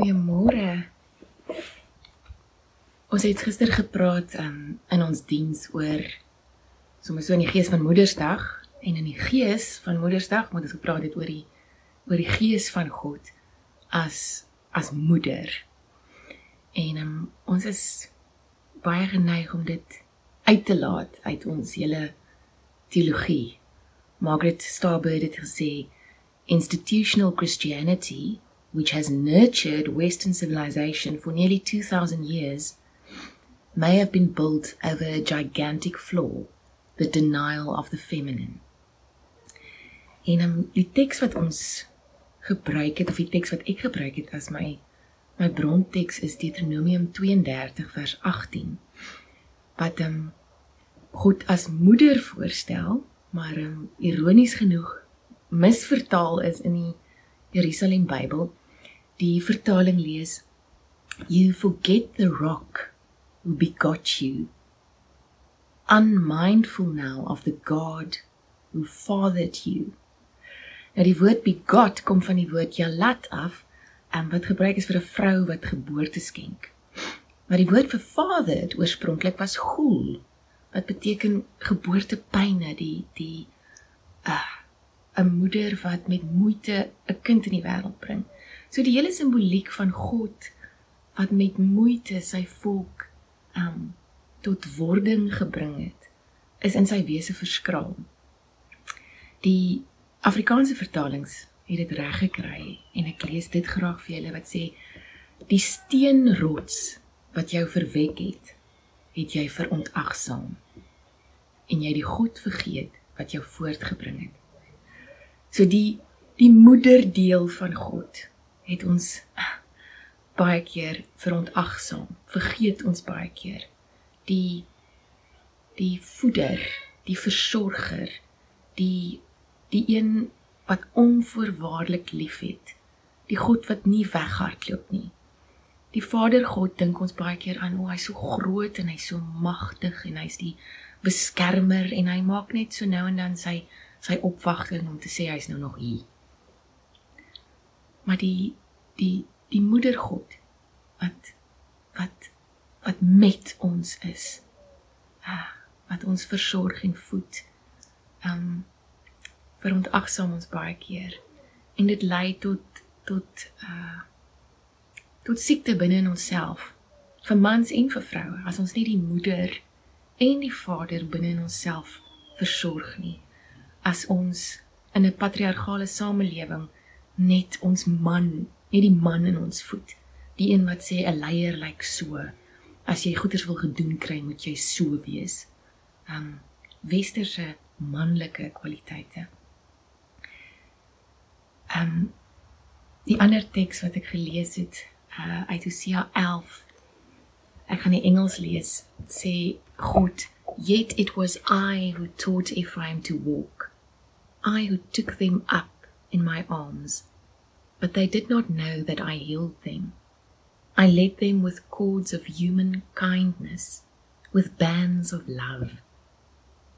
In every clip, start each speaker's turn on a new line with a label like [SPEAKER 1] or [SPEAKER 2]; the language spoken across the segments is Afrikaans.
[SPEAKER 1] Goeiemôre. Ons het gister gepraat um, in ons diens oor sommer so in die gees van Moedersdag en in die gees van Moedersdag moet ons gepraat het oor die oor die gees van God as as moeder. En um, ons is baie geneig om dit uit te laat uit ons hele teologie. Margaret Starbird het gesê institutional Christianity which has nurtured Western civilization for nearly 2,000 years, may have been built over a gigantic flaw the denial of the feminine. En um, die teks wat ons gebruik het of die teks wat ek gebruik het as my my bronteks is Deuteronomium 32 vers 18. Wat um God as moeder voorstel, maar um ironies genoeg misvertaal is in die Jerusalem Bybel die vertaling lees you forget the rock who begot you. Unmindful now of the god who fathered you. Nou die woord begot kom van die woord yalat af en wat gebruik is vir 'n vrou wat geboorte skenk. Maar die woord vir fathered oorspronklik was ghoul wat beteken geboortepyne die die 'n uh, 'n moeder wat met moeite 'n kind in die wêreld bring So die hele simboliek van God wat met moeite sy volk um tot wording gebring het, is in sy wese verskraal. Die Afrikaanse vertalings het dit reg gekry en ek lees dit graag vir julle wat sê die steenrots wat jou verwek het, het jy verontagsaam en jy die God vergeet wat jou voortgebring het. So die die moederdeel van God het ons baie keer verontagsaam, vergeet ons baie keer die die voeder, die versorger, die die een wat onvoorwaardelik liefhet, die God wat nie weghardloop nie. Die Vader God dink ons baie keer aan, o, hy's so groot en hy's so magtig en hy's die beskermer en hy maak net so nou en dan sy sy opwagting om te sê hy's nou nog hier. Maar die die die moedergod wat wat wat met ons is. Ah, wat ons versorg en voed. Um verontagsaam ons baie keer en dit lei tot tot uh tot siekte binne in onsself vir mans en vir vroue as ons nie die moeder en die vader binne in onsself versorg nie as ons in 'n patriargale samelewing net ons man net die man in ons voet. Die een wat sê 'n leier lyk so. As jy goeders wil gedoen kry, moet jy so wees. Um westerse manlike kwaliteite. Um die ander teks wat ek gelees het uh uit Hosea 11. Ek gaan die Engels lees. Sê God, yet it was I who taught Ephraim to walk. I who took them up in my arms but they did not know that I healed them. I led them with cords of human kindness, with bands of love.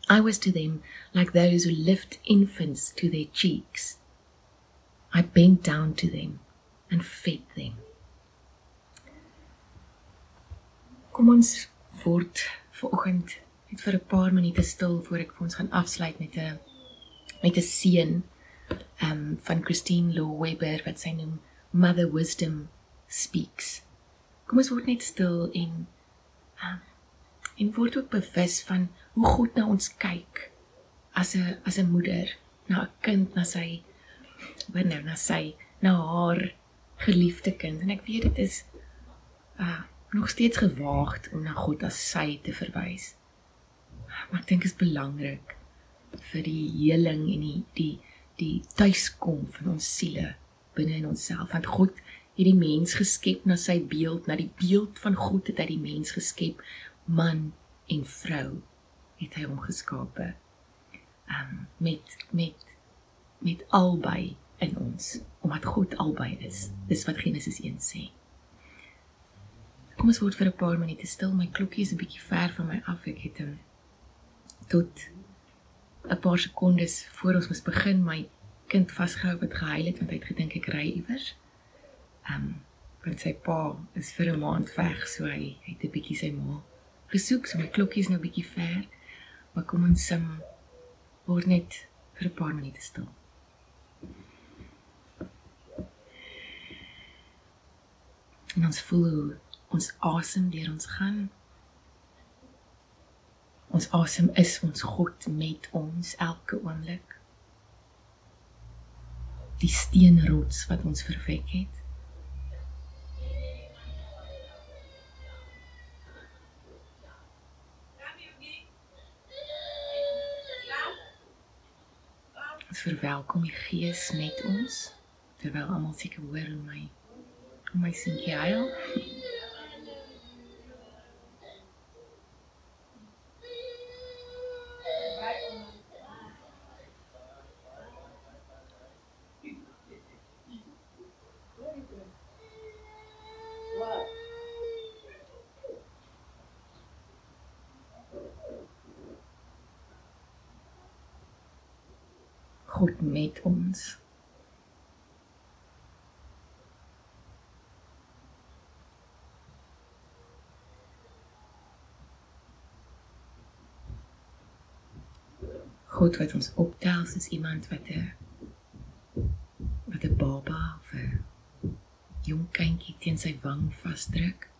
[SPEAKER 1] I was to them like those who lift infants to their cheeks. I bent down to them and fed them. Kom ons voort vanoggend net vir 'n paar minute stil voor ek vir ons gaan afsluit met 'n met 'n seën um van Christine Law Webber wat sy noem Mother Wisdom Speaks. Kom ons word net stil en um en word ook bewus van hoe God na ons kyk as 'n as 'n moeder na 'n kind na sy wat nou na sy na haar geliefde kind en ek weet dit is uh nog steeds gewaagd om na God as sy te verwys. Maar ek dink dit is belangrik vir die heling en die die die tuiskom van ons siele binne in onsself. Want God het die mens geskep na sy beeld na die beeld van God het hy die mens geskep. Man en vrou het hy hom geskape um, met met met albei in ons omdat God albei is. Dis wat Genesis 1 sê. Kom ons word vir 'n paar minute stil. My klokkie is 'n bietjie ver van my af. Ek het hom tot 'n paar sekondes voor ons moet begin my kind vasgehou wat gehuil het want hy het gedink ek ry iewers. Ehm um, Want sy pa is vir 'n maand weg, so hy het 'n bietjie sy ma gesoek, so my klokkie is nou bietjie ver. Maar kom ons sim word net vir 'n paar minute stil. En ons voel hoe ons asem deur ons gaan. Ons asem is ons God met ons elke oomblik. Die steenrots wat ons verwek het. Ons verwelkom die Gees met ons terwyl almal seker hoor hoe my hoe my seentjie huil. God met ons. God wat ons optel soos iemand wat 'n wat 'n baba of 'n jong kindjie teen sy wang vasdruk.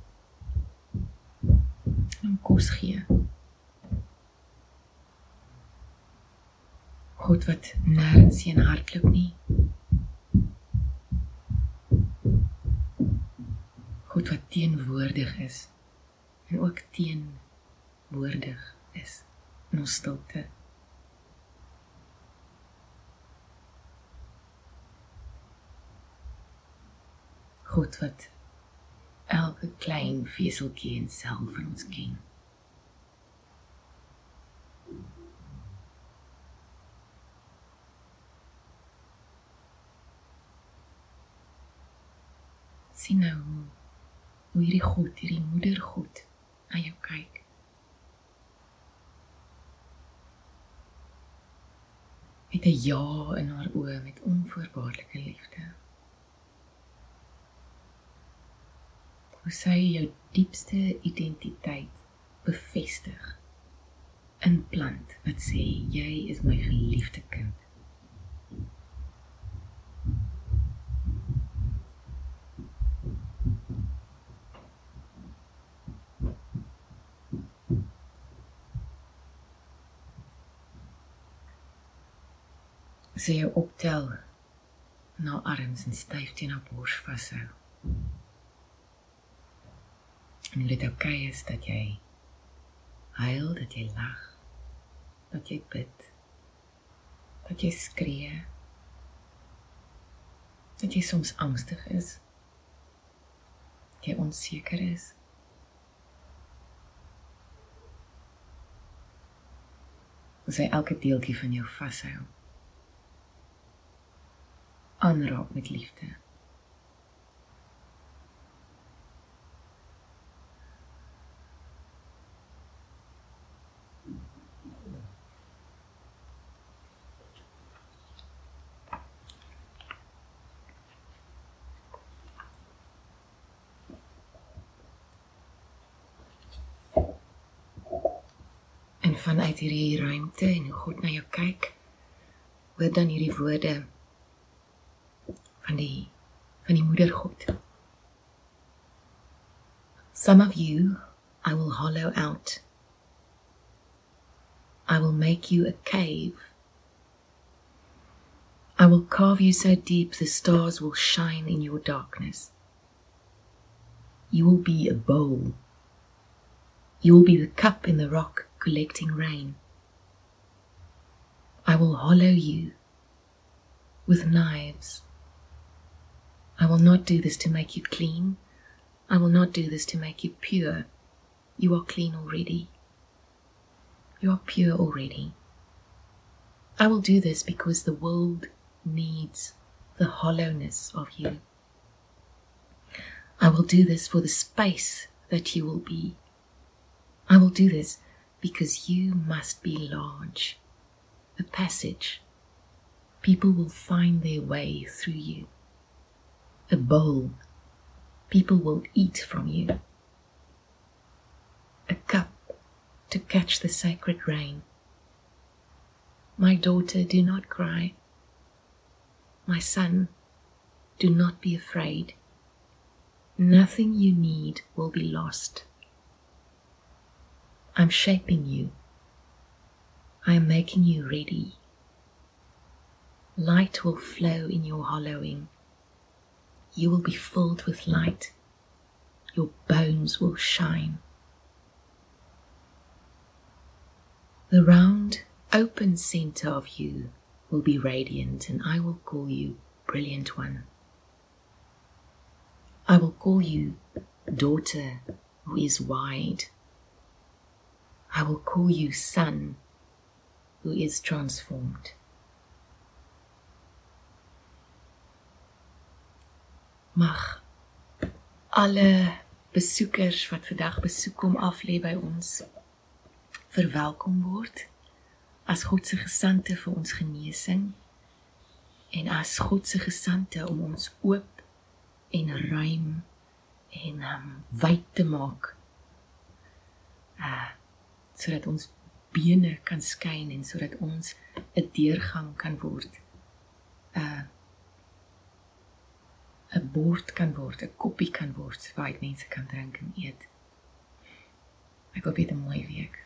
[SPEAKER 1] En hom kos gee. God wat nêrens in hardloop nie. God wat teenwoordig is en ook teenwoordig is in ons stilte. God wat elke klein veseltjie en sel van ons ken. Sien nou hoe, hoe hierdie God, hierdie moeder God na jou kyk. Met 'n ja in haar oë met onvoorwaardelike liefde. Hoe sy jou diepste identiteit bevestig inplant wat sê jy is my geliefde kind. Sy jou optel na arms en styf teen haar bors vashou. En dit okay is dat jy huil, dat jy lag, dat jy bid, dat jy skree, dat jy soms angstig is, dat jy onseker is. Sy elke deeltjie van jou vashou aanraak met liefde. En vanuit hierdie ruimte en hoe God na jou kyk, hoor dan hierdie woorde van die van die moeder God. Some of you I will hollow out. I will make you a cave. I will carve you so deep the stars will shine in your darkness. You will be a bowl. You will be the cup in the rock collecting rain. I will hollow you with knives I will not do this to make you clean. I will not do this to make you pure. You are clean already. You are pure already. I will do this because the world needs the hollowness of you. I will do this for the space that you will be. I will do this because you must be large, a passage. People will find their way through you. A bowl. People will eat from you. A cup to catch the sacred rain. My daughter, do not cry. My son, do not be afraid. Nothing you need will be lost. I'm shaping you. I am making you ready. Light will flow in your hollowing. You will be filled with light. Your bones will shine. The round, open center of you will be radiant, and I will call you Brilliant One. I will call you Daughter who is wide. I will call you Son who is transformed. Mag alle besoekers wat vandag besoek kom af lê by ons verwelkom word as God se gesande vir ons genesing en as God se gesande om ons oop en ruim en um, wyd te maak. Uh sodat ons bene kan skyn en sodat ons 'n deurgang kan word. Uh 'n bord kan word, 'n koppie kan word waar mense kan drink en eet. Ek hoop jy het 'n mooi week.